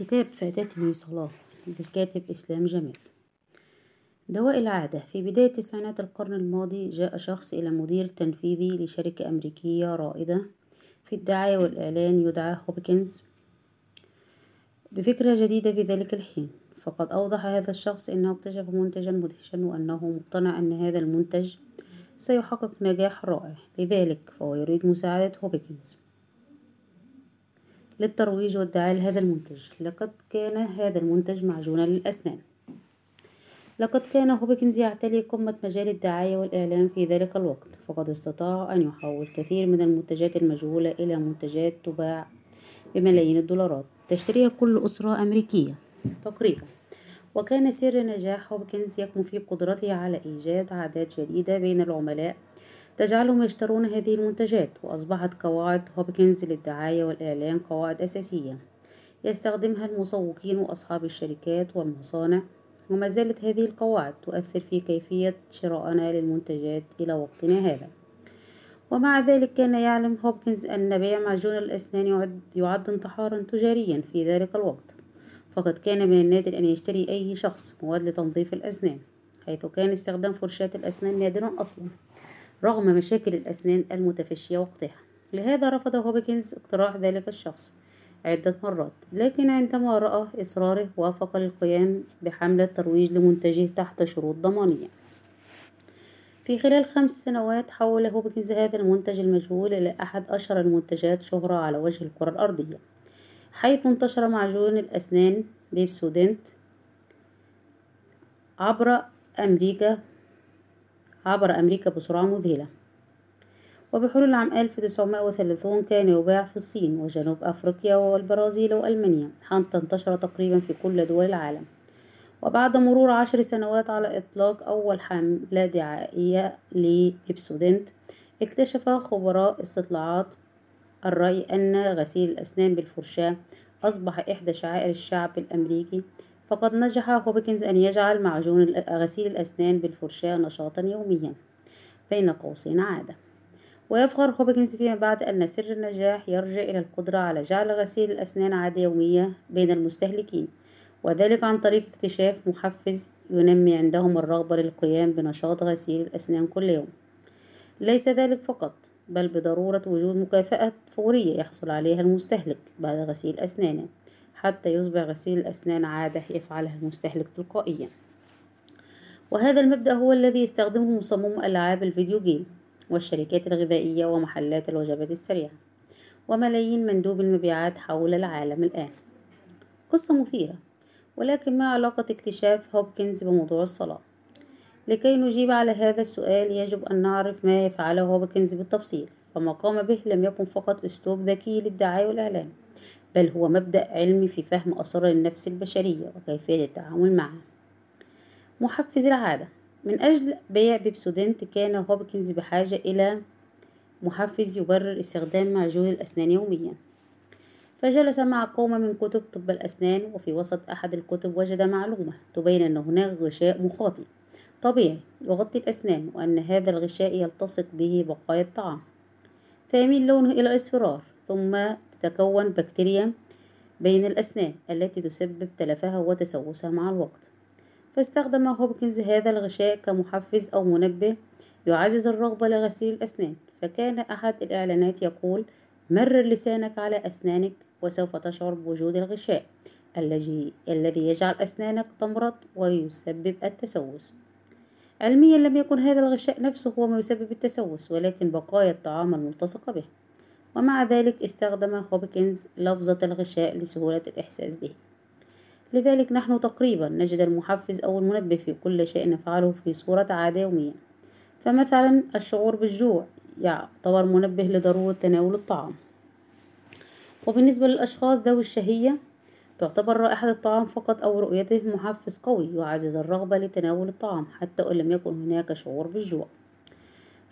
كتاب فاتتني صلاة للكاتب إسلام جمال. دواء العادة. في بداية تسعينات القرن الماضي جاء شخص إلى مدير تنفيذي لشركة أمريكية رائدة في الدعاية والإعلان يدعى هوبكنز بفكرة جديدة في ذلك الحين. فقد أوضح هذا الشخص أنه اكتشف منتجا مدهشا وأنه مقتنع أن هذا المنتج سيحقق نجاح رائع. لذلك فهو يريد مساعدة هوبكنز. للترويج والدعاية لهذا المنتج. لقد كان هذا المنتج معجونا للأسنان. لقد كان هوبكنز يعتلي قمة مجال الدعاية والإعلام في ذلك الوقت فقد استطاع أن يحول كثير من المنتجات المجهولة إلى منتجات تباع بملايين الدولارات. تشتريها كل أسرة أمريكية تقريبا. وكان سر نجاح هوبكنز يكمن في قدرته على إيجاد عادات جديدة بين العملاء تجعلهم يشترون هذه المنتجات وأصبحت قواعد هوبكنز للدعاية والإعلان قواعد أساسية. يستخدمها المسوقين وأصحاب الشركات والمصانع وما زالت هذه القواعد تؤثر في كيفية شرائنا للمنتجات إلى وقتنا هذا. ومع ذلك كان يعلم هوبكنز أن بيع معجون الأسنان يعد, انتحارا تجاريا في ذلك الوقت. فقد كان من النادر أن يشتري أي شخص مواد لتنظيف الأسنان حيث كان استخدام فرشاة الأسنان نادرا أصلا. رغم مشاكل الأسنان المتفشية وقتها. لهذا رفض هوبكنز اقتراح ذلك الشخص عدة مرات لكن عندما رأى إصراره وافق للقيام بحملة ترويج لمنتجه تحت شروط ضمانية. في خلال خمس سنوات حول هوبكنز هذا المنتج المجهول إلى أحد أشهر المنتجات شهرة على وجه الكرة الأرضية حيث انتشر معجون الأسنان بيبسودنت عبر أمريكا عبر أمريكا بسرعة مذهلة. وبحلول عام 1930 كان يباع في الصين وجنوب أفريقيا والبرازيل وألمانيا حتى انتشر تقريبا في كل دول العالم. وبعد مرور عشر سنوات على إطلاق أول حملة دعائية لإبسودنت اكتشف خبراء استطلاعات الرأي أن غسيل الأسنان بالفرشاة أصبح إحدى شعائر الشعب الأمريكي فقد نجح هوبكنز أن يجعل معجون غسيل الأسنان بالفرشاة نشاطا يوميا بين قوسين عادة. ويفخر هوبكنز فيما بعد أن سر النجاح يرجع إلى القدرة على جعل غسيل الأسنان عادة يومية بين المستهلكين وذلك عن طريق اكتشاف محفز ينمي عندهم الرغبة للقيام بنشاط غسيل الأسنان كل يوم. ليس ذلك فقط بل بضرورة وجود مكافأة فورية يحصل عليها المستهلك بعد غسيل أسنانه. حتى يصبح غسيل الأسنان عادة يفعلها المستهلك تلقائيا. وهذا المبدأ هو الذي يستخدمه مصممو ألعاب الفيديو جيم والشركات الغذائية ومحلات الوجبات السريعة وملايين مندوب المبيعات حول العالم الآن. قصة مثيرة ولكن ما علاقة اكتشاف هوبكنز بموضوع الصلاة؟ لكي نجيب على هذا السؤال يجب أن نعرف ما يفعله هوبكنز بالتفصيل فما قام به لم يكن فقط أسلوب ذكي للدعاية والإعلان. بل هو مبدأ علمي في فهم أسرار النفس البشرية وكيفية التعامل معها. محفز العادة. من أجل بيع بيبسودنت كان هوبكنز بحاجة إلى محفز يبرر استخدام معجون الأسنان يوميا. فجلس مع قوم من كتب طب الأسنان وفي وسط أحد الكتب وجد معلومة تبين أن هناك غشاء مخاطي طبيعي يغطي الأسنان وأن هذا الغشاء يلتصق به بقايا الطعام. فيميل لونه إلى الإصفرار ثم تتكون بكتيريا بين الأسنان التي تسبب تلفها وتسوسها مع الوقت. فاستخدم هوبكنز هذا الغشاء كمحفز أو منبه يعزز الرغبة لغسيل الأسنان. فكان أحد الإعلانات يقول مرر لسانك على أسنانك وسوف تشعر بوجود الغشاء الذي الذي يجعل أسنانك تمرض ويسبب التسوس. علميا لم يكن هذا الغشاء نفسه هو ما يسبب التسوس ولكن بقايا الطعام الملتصقة به. ومع ذلك استخدم هوبكنز لفظة الغشاء لسهولة الإحساس به. لذلك نحن تقريبا نجد المحفز أو المنبه في كل شيء نفعله في صورة عادة يومية فمثلا الشعور بالجوع يعتبر منبه لضرورة تناول الطعام. وبالنسبة للأشخاص ذوي الشهية تعتبر رائحة الطعام فقط أو رؤيته محفز قوي يعزز الرغبة لتناول الطعام حتى وإن لم يكن هناك شعور بالجوع.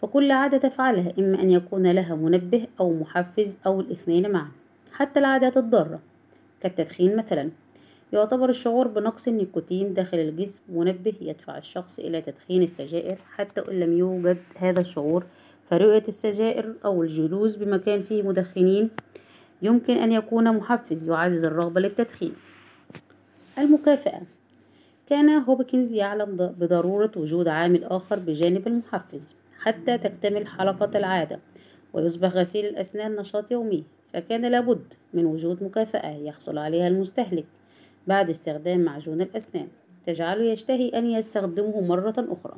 فكل عادة تفعلها إما أن يكون لها منبه أو محفز أو الاثنين معا حتى العادات الضارة. كالتدخين مثلا يعتبر الشعور بنقص النيكوتين داخل الجسم منبه يدفع الشخص إلى تدخين السجائر حتى وإن لم يوجد هذا الشعور فرؤية السجائر أو الجلوس بمكان فيه مدخنين يمكن أن يكون محفز يعزز الرغبة للتدخين. المكافأة. كان هوبكنز يعلم بضرورة وجود عامل آخر بجانب المحفز. حتى تكتمل حلقة العادة ويصبح غسيل الأسنان نشاط يومي فكان لابد من وجود مكافأة يحصل عليها المستهلك بعد استخدام معجون الأسنان تجعله يشتهي أن يستخدمه مرة أخرى.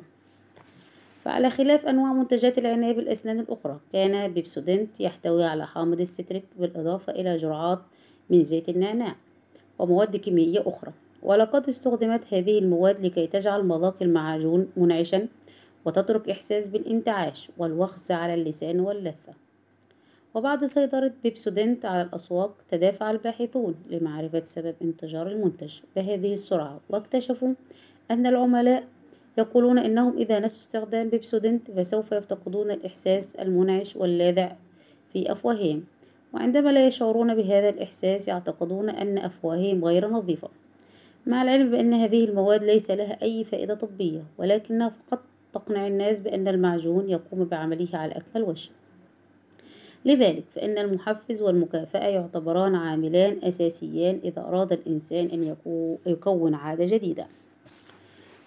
فعلى خلاف أنواع منتجات العناية بالأسنان الأخرى كان بيبسودنت يحتوي على حامض الستريك بالإضافة إلى جرعات من زيت النعناع ومواد كيميائية أخرى. ولقد استخدمت هذه المواد لكي تجعل مذاق المعجون منعشا وتترك إحساس بالانتعاش والوخز على اللسان واللثة. وبعد سيطرة بيبسودنت على الأسواق تدافع الباحثون لمعرفة سبب انتشار المنتج بهذه السرعة واكتشفوا أن العملاء يقولون إنهم إذا نسوا استخدام بيبسودنت فسوف يفتقدون الإحساس المنعش واللاذع في أفواههم. وعندما لا يشعرون بهذا الإحساس يعتقدون أن أفواههم غير نظيفة. مع العلم بأن هذه المواد ليس لها أي فائدة طبية ولكنها فقط تقنع الناس بأن المعجون يقوم بعمله على أكمل وجه. لذلك فإن المحفز والمكافأة يعتبران عاملان أساسيان إذا أراد الإنسان أن يكون عادة جديدة.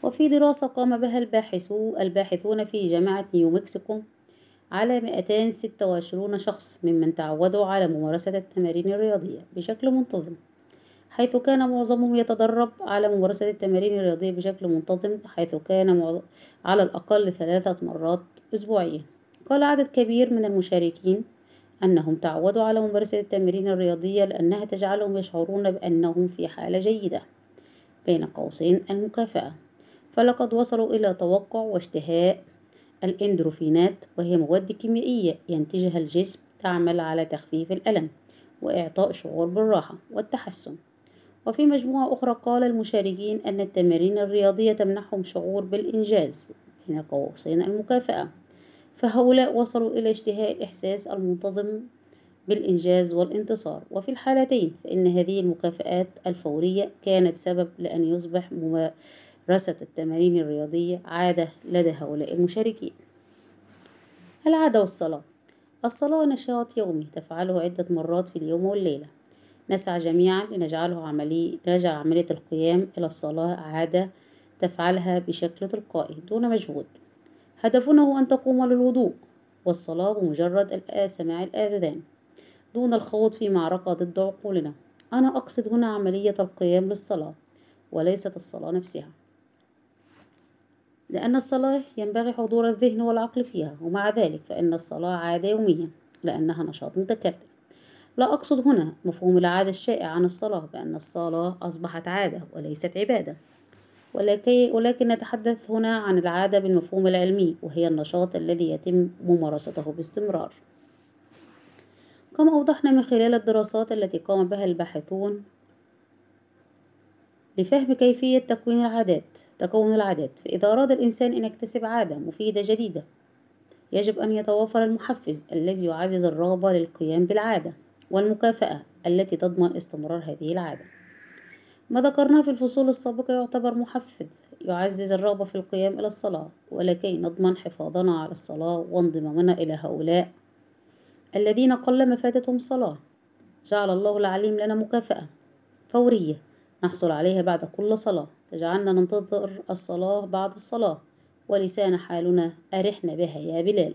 وفي دراسة قام بها الباحثو الباحثون في جامعة نيو مكسيكو على 226 شخص ممن تعودوا على ممارسة التمارين الرياضية بشكل منتظم. حيث كان معظمهم يتدرب على ممارسة التمارين الرياضية بشكل منتظم حيث كان على الأقل ثلاثة مرات أسبوعيا. قال عدد كبير من المشاركين أنهم تعودوا على ممارسة التمارين الرياضية لأنها تجعلهم يشعرون بأنهم في حالة جيدة بين قوسين المكافأة. فلقد وصلوا إلى توقع واشتهاء الإندروفينات وهي مواد كيميائية ينتجها الجسم تعمل على تخفيف الألم وإعطاء شعور بالراحة والتحسن. وفي مجموعة أخرى قال المشاركين أن التمارين الرياضية تمنحهم شعور بالإنجاز بين قوسين المكافأة فهؤلاء وصلوا إلى اشتهاء الإحساس المنتظم بالإنجاز والانتصار. وفي الحالتين فإن هذه المكافآت الفورية كانت سبب لأن يصبح ممارسة التمارين الرياضية عادة لدى هؤلاء المشاركين. العادة والصلاة. الصلاة نشاط يومي تفعله عدة مرات في اليوم والليلة. نسعى جميعا لنجعله عملي نجعل عملية القيام إلى الصلاة عادة تفعلها بشكل تلقائي دون مجهود. هدفنا هو أن تقوم للوضوء والصلاة بمجرد سماع الآذان دون الخوض في معركة ضد عقولنا. أنا أقصد هنا عملية القيام للصلاة وليست الصلاة نفسها. لأن الصلاة ينبغي حضور الذهن والعقل فيها ومع ذلك فإن الصلاة عادة يومية لأنها نشاط متكرر. لا أقصد هنا مفهوم العادة الشائع عن الصلاة بأن الصلاة أصبحت عادة وليست عبادة. ولكن, نتحدث هنا عن العادة بالمفهوم العلمي وهي النشاط الذي يتم ممارسته باستمرار. كما أوضحنا من خلال الدراسات التي قام بها الباحثون لفهم كيفية تكوين العادات تكون العادات. فإذا أراد الإنسان أن يكتسب عادة مفيدة جديدة يجب أن يتوافر المحفز الذي يعزز الرغبة للقيام بالعادة. والمكافأة التي تضمن استمرار هذه العادة. ما ذكرناه في الفصول السابقة يعتبر محفز يعزز الرغبة في القيام إلى الصلاة ولكي نضمن حفاظنا على الصلاة وانضمامنا إلى هؤلاء الذين قلما فاتتهم صلاة. جعل الله العليم لنا مكافأة فورية نحصل عليها بعد كل صلاة. تجعلنا ننتظر الصلاة بعد الصلاة ولسان حالنا أرحنا بها يا بلال.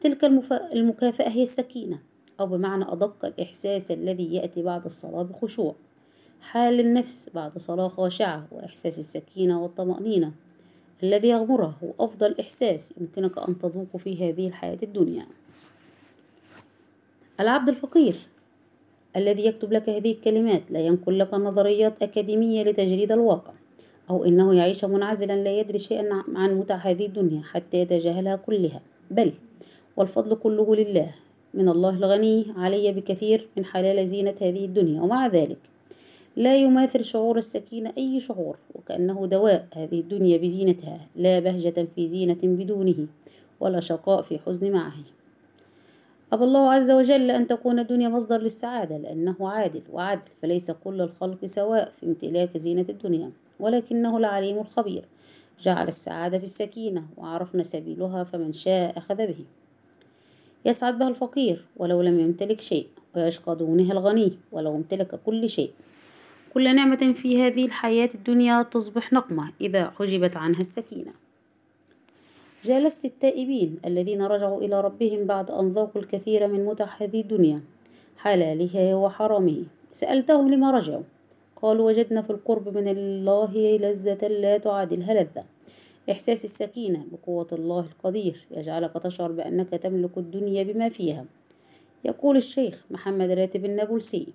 تلك المكافأة هي السكينة. أو بمعنى أدق الإحساس الذي يأتي بعد الصلاة بخشوع. حال النفس بعد صلاة خاشعة وإحساس السكينة والطمأنينة الذي يغمره هو أفضل إحساس يمكنك أن تذوقه في هذه الحياة الدنيا. العبد الفقير الذي يكتب لك هذه الكلمات لا ينقل لك نظريات أكاديمية لتجريد الواقع أو إنه يعيش منعزلا لا يدري شيئا عن متع هذه الدنيا حتى يتجاهلها كلها. بل والفضل كله لله من الله الغني علي بكثير من حلال زينة هذه الدنيا. ومع ذلك لا يماثل شعور السكينة أي شعور وكأنه دواء هذه الدنيا بزينتها لا بهجة في زينة بدونه ولا شقاء في حزن معه. أبى الله عز وجل أن تكون الدنيا مصدر للسعادة لأنه عادل وعدل فليس كل الخلق سواء في امتلاك زينة الدنيا. ولكنه العليم الخبير. جعل السعادة في السكينة وعرفنا سبيلها فمن شاء أخذ به. يسعد بها الفقير ولو لم يمتلك شيء ويشقى دونها الغني ولو امتلك كل شيء. كل نعمة في هذه الحياة الدنيا تصبح نقمة إذا حجبت عنها السكينة. جالست التائبين الذين رجعوا إلى ربهم بعد أن ذاقوا الكثير من متع هذه الدنيا حلالها وحرامه. سألتهم لما رجعوا قالوا وجدنا في القرب من الله لذة لا تعادلها لذة. إحساس السكينة بقوة الله القدير يجعلك تشعر بأنك تملك الدنيا بما فيها. يقول الشيخ محمد راتب النابلسي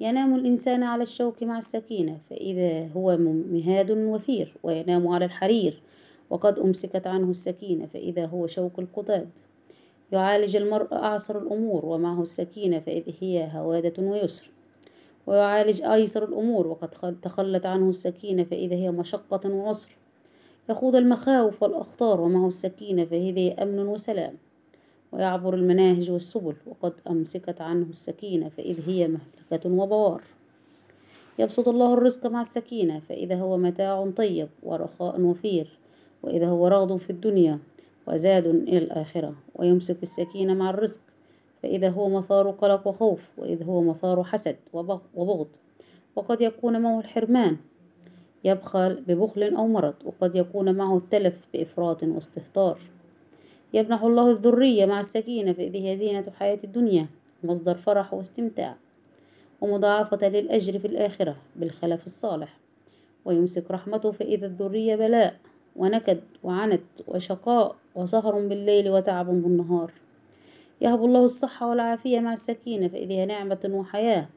ينام الإنسان على الشوك مع السكينة فإذا هو مهاد وثير وينام على الحرير وقد أمسكت عنه السكينة فإذا هو شوك القطاد يعالج المرء أعصر الأمور ومعه السكينة فإذ هي هوادة ويسر. ويعالج أيسر الأمور وقد تخلت عنه السكينة فإذا هي مشقة وعسر. يخوض المخاوف والأخطار ومعه السكينة فهذه أمن وسلام. ويعبر المناهج والسبل وقد أمسكت عنه السكينة فإذ هي مهلكة وبوار. يبسط الله الرزق مع السكينة فإذا هو متاع طيب ورخاء وفير. وإذا هو رغد في الدنيا وزاد إلى الآخرة. ويمسك السكينة مع الرزق فإذا هو مثار قلق وخوف. وإذا هو مثار حسد وبغض. وقد يكون معه الحرمان يبخل ببخل أو مرض وقد يكون معه التلف بإفراط واستهتار. يمنح الله الذرية مع السكينة فإذ زينة حياة الدنيا مصدر فرح واستمتاع ومضاعفة للأجر في الآخرة بالخلف الصالح. ويمسك رحمته فإذا الذرية بلاء ونكد وعنت وشقاء وسهر بالليل وتعب بالنهار. يهب الله الصحة والعافية مع السكينة فإذا هي نعمة وحياة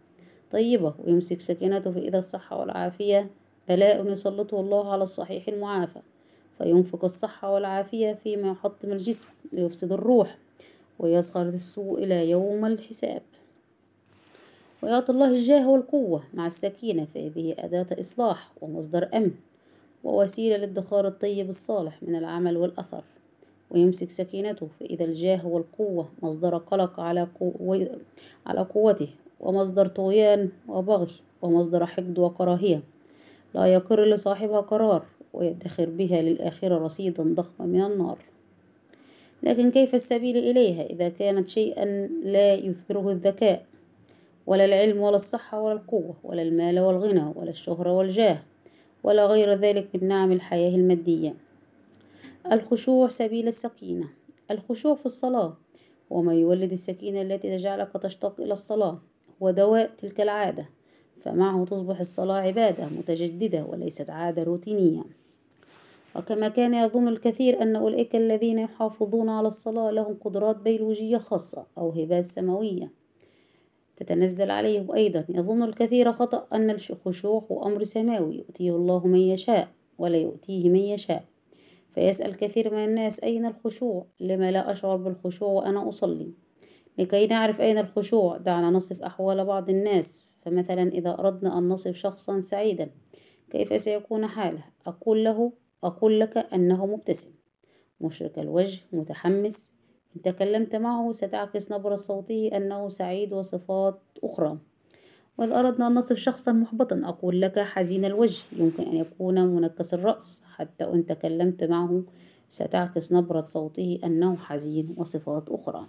طيبة ويمسك سكينته فإذا الصحة والعافية بلاء يسلطه الله على الصحيح المعافى فينفق الصحة والعافية فيما يحطم الجسم ليفسد الروح ويصغر السوء إلى يوم الحساب. ويعطي الله الجاه والقوة مع السكينة فهذه أداة إصلاح ومصدر أمن ووسيلة للادخار الطيب الصالح من العمل والأثر. ويمسك سكينته فإذا الجاه والقوة مصدر قلق على, قو... على قوته ومصدر طغيان وبغي ومصدر حقد وكراهية. لا يقر لصاحبها قرار ويدخر بها للآخرة رصيدا ضخما من النار. لكن كيف السبيل إليها إذا كانت شيئا لا يثمره الذكاء؟ ولا العلم ولا الصحة ولا القوة ولا المال والغنى ولا الشهرة والجاه ولا غير ذلك من نعم الحياة المادية. الخشوع سبيل السكينة. الخشوع في الصلاة وما يولد السكينة التي تجعلك تشتاق إلى الصلاة هو دواء تلك العادة. فمعه تصبح الصلاة عبادة متجددة وليست عادة روتينية. وكما كان يظن الكثير أن أولئك الذين يحافظون على الصلاة لهم قدرات بيولوجية خاصة أو هبات سماوية. تتنزل عليهم أيضا. يظن الكثير خطأ أن الخشوع هو أمر سماوي. يؤتيه الله من يشاء ولا يؤتيه من يشاء. فيسأل كثير من الناس أين الخشوع؟ لما لا أشعر بالخشوع وأنا أصلي. لكي نعرف أين الخشوع؟ دعنا نصف أحوال بعض الناس. فمثلا إذا أردنا أن نصف شخصا سعيدا كيف سيكون حاله؟ أقول له أقول لك أنه مبتسم. مشرق الوجه متحمس. إن تكلمت معه ستعكس نبرة صوته أنه سعيد وصفات أخرى. وإذا أردنا أن نصف شخصا محبطا أقول لك حزين الوجه. يمكن أن يكون منكس الرأس. حتى إن تكلمت معه ستعكس نبرة صوته أنه حزين وصفات أخرى.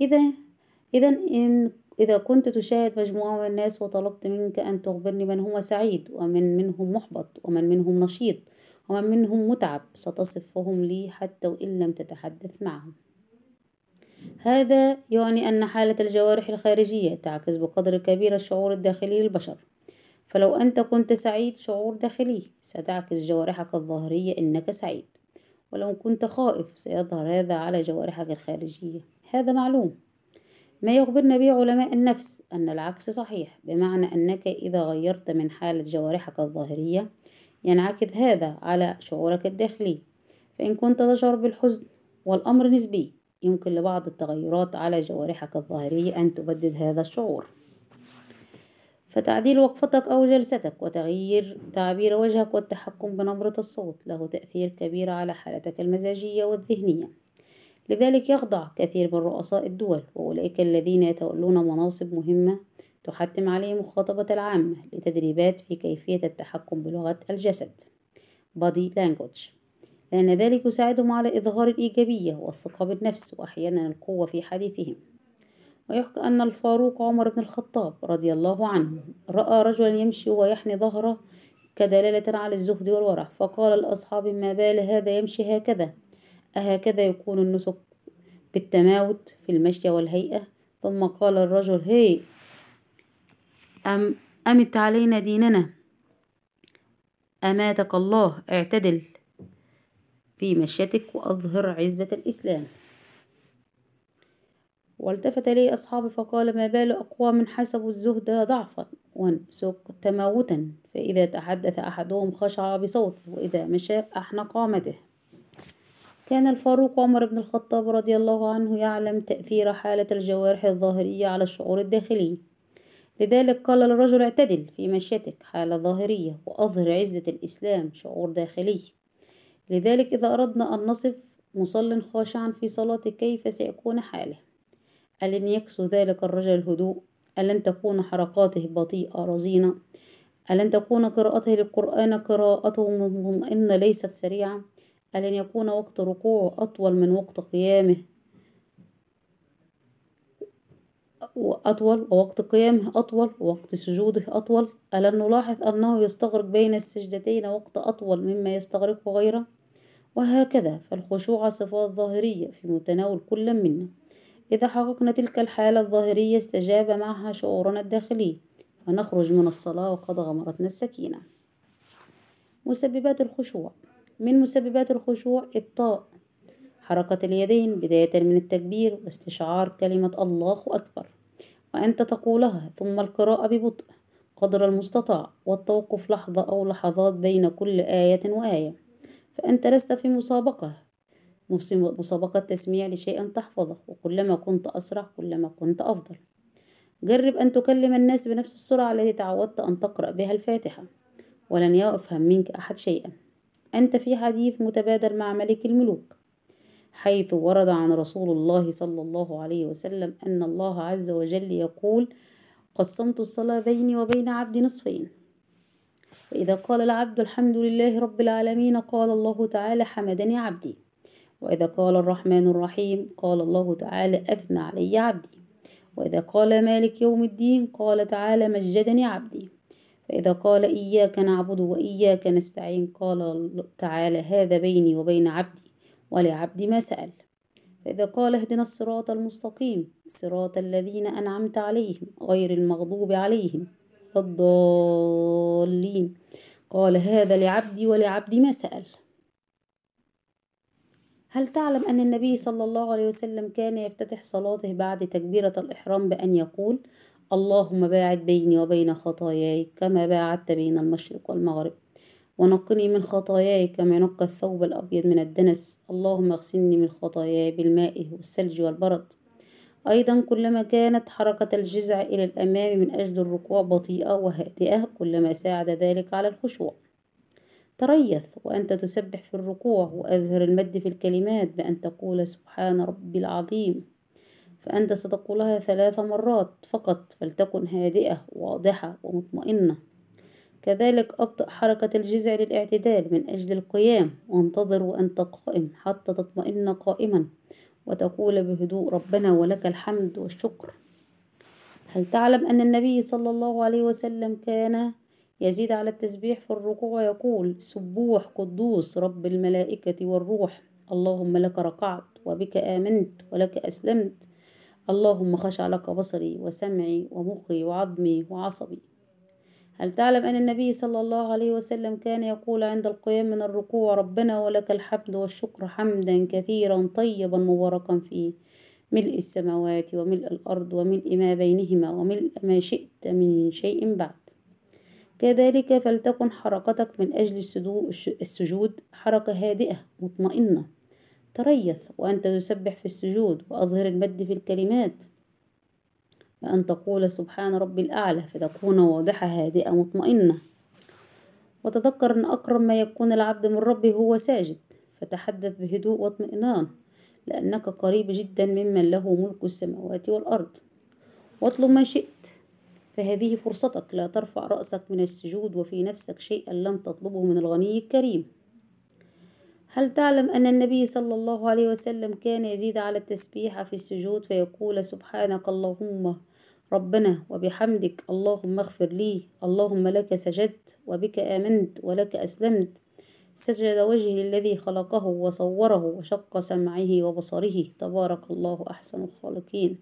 إذا إذا إن إذا كنت تشاهد مجموعة من الناس وطلبت منك أن تخبرني من هو سعيد ومن منهم محبط ومن منهم نشيط ومن منهم متعب ستصفهم لي حتى وإن لم تتحدث معهم. هذا يعني أن حالة الجوارح الخارجية تعكس بقدر كبير الشعور الداخلي للبشر. فلو أنت كنت سعيد شعور داخلي ستعكس جوارحك الظاهرية إنك سعيد. ولو كنت خائف سيظهر هذا على جوارحك الخارجية. هذا معلوم. ما يخبرنا به علماء النفس أن العكس صحيح بمعنى أنك إذا غيرت من حالة جوارحك الظاهرية ينعكس هذا على شعورك الداخلي فإن كنت تشعر بالحزن والأمر نسبي يمكن لبعض التغيرات على جوارحك الظاهرية أن تبدد هذا الشعور. فتعديل وقفتك أو جلستك وتغيير تعبير وجهك والتحكم بنبرة الصوت له تأثير كبير على حالتك المزاجية والذهنية. لذلك يخضع كثير من رؤساء الدول وأولئك الذين يتولون مناصب مهمة تحتم عليهم مخاطبة العامة لتدريبات في كيفية التحكم بلغة الجسد. Body language. لأن ذلك يساعدهم على إظهار الإيجابية والثقة بالنفس وأحيانا القوة في حديثهم. ويحكى أن الفاروق عمر بن الخطاب رضي الله عنه رأى رجلا يمشي ويحني ظهره كدلالة على الزهد والورع فقال لأصحابه ما بال هذا يمشي هكذا؟ أهكذا يكون النسك بالتماوت في المشي والهيئة. ثم قال الرجل هي أم أمت علينا ديننا؟ أماتك الله اعتدل في مشيتك وأظهر عزة الإسلام. والتفت إليه أصحابه فقال ما بال أقوام حسبوا الزهد ضعفا والنسك تماوتا فإذا تحدث أحدهم خشع بصوته وإذا مشى أحنى قامته كان الفاروق عمر بن الخطاب رضي الله عنه يعلم تأثير حالة الجوارح الظاهرية على الشعور الداخلي. لذلك قال للرجل اعتدل في مشيتك حالة ظاهرية وأظهر عزة الإسلام شعور داخلي. لذلك إذا أردنا أن نصف مصل خاشعا في صلاته كيف سيكون حاله؟ ألن يكسو ذلك الرجل الهدوء؟ ألن تكون حركاته بطيئة رزينة؟ ألن تكون قراءته للقرآن قراءته مطمئنة ليست سريعة؟ ألن يكون وقت ركوعه أطول من وقت قيامه. أطول ووقت قيامه أطول ووقت سجوده أطول. ألن نلاحظ أنه يستغرق بين السجدتين وقت أطول مما يستغرقه غيره؟ وهكذا فالخشوع صفات ظاهرية في متناول كل منا. إذا حققنا تلك الحالة الظاهرية استجاب معها شعورنا الداخلي. فنخرج من الصلاة وقد غمرتنا السكينة. مسببات الخشوع. من مسببات الخشوع إبطاء. حركة اليدين بداية من التكبير واستشعار كلمة الله أكبر. وأنت تقولها ثم القراءة ببطء. قدر المستطاع والتوقف لحظة أو لحظات بين كل آية وآية. فأنت لست في مسابقة. مسابقة تسميع لشيء تحفظه. وكلما كنت أسرع كلما كنت أفضل. جرب أن تكلم الناس بنفس السرعة التي تعودت أن تقرأ بها الفاتحة. ولن يفهم منك أحد شيئا. أنت في حديث متبادل مع ملك الملوك حيث ورد عن رسول الله صلى الله عليه وسلم أن الله عز وجل يقول قسمت الصلاة بيني وبين عبدي نصفين فإذا قال العبد الحمد لله رب العالمين قال الله تعالى حمدني عبدي وإذا قال الرحمن الرحيم قال الله تعالى أثنى علي عبدي وإذا قال مالك يوم الدين قال تعالى مجدني عبدي فإذا قال إياك نعبد وإياك نستعين قال تعالى هذا بيني وبين عبدي ولعبدي ما سأل. فإذا قال اهدنا الصراط المستقيم صراط الذين أنعمت عليهم غير المغضوب عليهم الضالين. قال هذا لعبدي ولعبدي ما سأل. هل تعلم أن النبي صلى الله عليه وسلم كان يفتتح صلاته بعد تكبيرة الإحرام بأن يقول اللهم باعد بيني وبين خطاياي كما باعدت بين المشرق والمغرب. ونقني من خطاياي كما ينقى الثوب الأبيض من الدنس. اللهم اغسلني من خطاياي بالماء والثلج والبرد. أيضا كلما كانت حركة الجذع إلى الأمام من أجل الركوع بطيئة وهادئة كلما ساعد ذلك على الخشوع. تريث وأنت تسبح في الركوع وأظهر المد في الكلمات بأن تقول سبحان ربي العظيم. فأنت ستقولها ثلاث مرات فقط فلتكن هادئة واضحة ومطمئنة. كذلك أبطأ حركة الجذع للاعتدال من أجل القيام. وانتظر وأنت قائم حتى تطمئن قائما وتقول بهدوء ربنا ولك الحمد والشكر. هل تعلم أن النبي صلى الله عليه وسلم كان يزيد على التسبيح في الركوع ويقول سبوح قدوس رب الملائكة والروح. اللهم لك ركعت وبك آمنت ولك أسلمت اللهم خشع لك بصري وسمعي ومخي وعظمي وعصبي. هل تعلم أن النبي صلى الله عليه وسلم كان يقول عند القيام من الركوع ربنا ولك الحمد والشكر حمدا كثيرا طيبا مباركا فيه ملء السماوات وملء الأرض وملء ما بينهما وملء ما شئت من شيء بعد. كذلك فلتكن حركتك من أجل السجود حركة هادئة مطمئنة. تريث وأنت تسبح في السجود وأظهر المد في الكلمات. بأن تقول سبحان ربي الأعلى فتكون واضحة هادئة مطمئنة. وتذكر أن أقرب ما يكون العبد من ربه هو ساجد. فتحدث بهدوء واطمئنان لأنك قريب جدا ممن له ملك السماوات والأرض. واطلب ما شئت فهذه فرصتك. لا ترفع رأسك من السجود وفي نفسك شيئا لم تطلبه من الغني الكريم. هل تعلم أن النبي صلى الله عليه وسلم كان يزيد على التسبيح في السجود فيقول سبحانك اللهم ربنا وبحمدك اللهم اغفر لي اللهم لك سجدت وبك آمنت ولك أسلمت. سجد وجهي للذي خلقه وصوره وشق سمعه وبصره. تبارك الله أحسن الخالقين.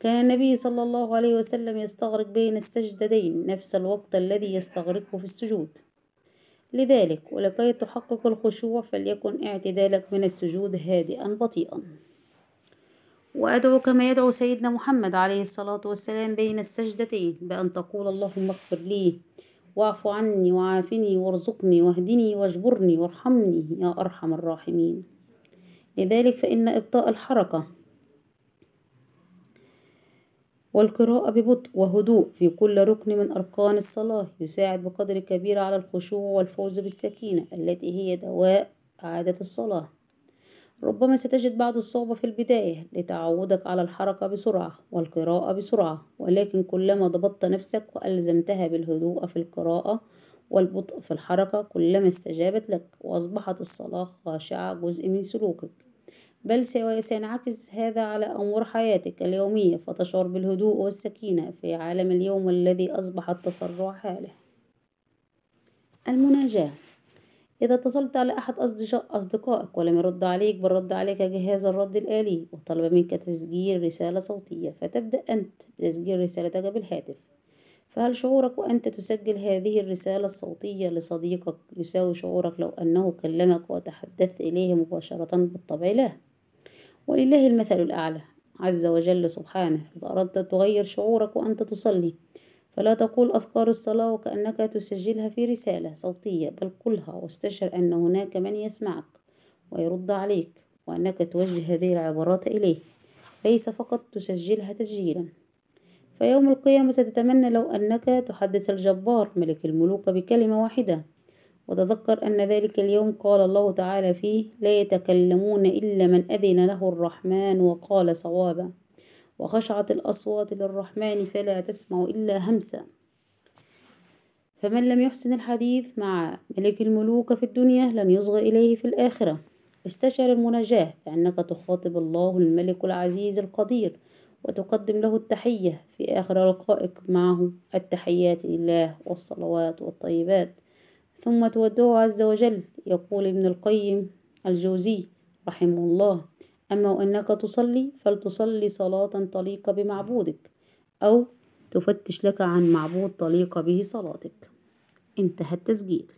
كان النبي صلى الله عليه وسلم يستغرق بين السجدتين نفس الوقت الذي يستغرقه في السجود. لذلك ولكي تحقق الخشوع فليكن اعتدالك من السجود هادئا بطيئا. وأدعو كما يدعو سيدنا محمد عليه الصلاة والسلام بين السجدتين بأن تقول اللهم اغفر لي واعف عني وعافني وارزقني واهدني واجبرني وارحمني يا أرحم الراحمين. لذلك فإن إبطاء الحركة والقراءة ببطء وهدوء في كل ركن من أركان الصلاة يساعد بقدر كبير على الخشوع والفوز بالسكينة التي هي دواء عادة الصلاة. ربما ستجد بعض الصعوبة في البداية لتعودك على الحركة بسرعة والقراءة بسرعة ولكن كلما ضبطت نفسك وألزمتها بالهدوء في القراءة والبطء في الحركة كلما استجابت لك وأصبحت الصلاة خاشعة جزء من سلوكك. بل سينعكس هذا على أمور حياتك اليومية فتشعر بالهدوء والسكينة في عالم اليوم الذي أصبح التسرع حاله. المناجاة. إذا اتصلت على أحد أصدقائك ولم يرد عليك بل رد عليك جهاز الرد الآلي وطلب منك تسجيل رسالة صوتية فتبدأ أنت بتسجيل رسالتك بالهاتف. فهل شعورك وأنت تسجل هذه الرسالة الصوتية لصديقك يساوي شعورك لو أنه كلمك وتحدثت إليه مباشرة بالطبع؟ لا. ولله المثل الأعلى. عز وجل سبحانه إذا أردت تغير شعورك وأنت تصلي فلا تقول أذكار الصلاة وكأنك تسجلها في رسالة صوتية بل قلها واستشعر أن هناك من يسمعك ويرد عليك وأنك توجه هذه العبارات إليه. ليس فقط تسجلها تسجيلا. فيوم القيامة ستتمنى لو أنك تحدث الجبار ملك الملوك بكلمة واحدة وتذكر أن ذلك اليوم قال الله تعالى فيه لا يتكلمون إلا من أذن له الرحمن وقال صوابا. وخشعت الأصوات للرحمن فلا تسمع إلا همسا. فمن لم يحسن الحديث مع ملك الملوك في الدنيا لن يصغى إليه في الآخرة. استشعر المناجاة بأنك تخاطب الله الملك العزيز القدير وتقدم له التحية في آخر لقائك معه التحيات لله والصلوات والطيبات. ثم تودعه عز وجل. يقول ابن القيم الجوزي رحمه الله أما وأنك تصلي فلتصلي صلاة تليق بمعبودك أو تفتش لك عن معبود تليق به صلاتك. انتهى التسجيل.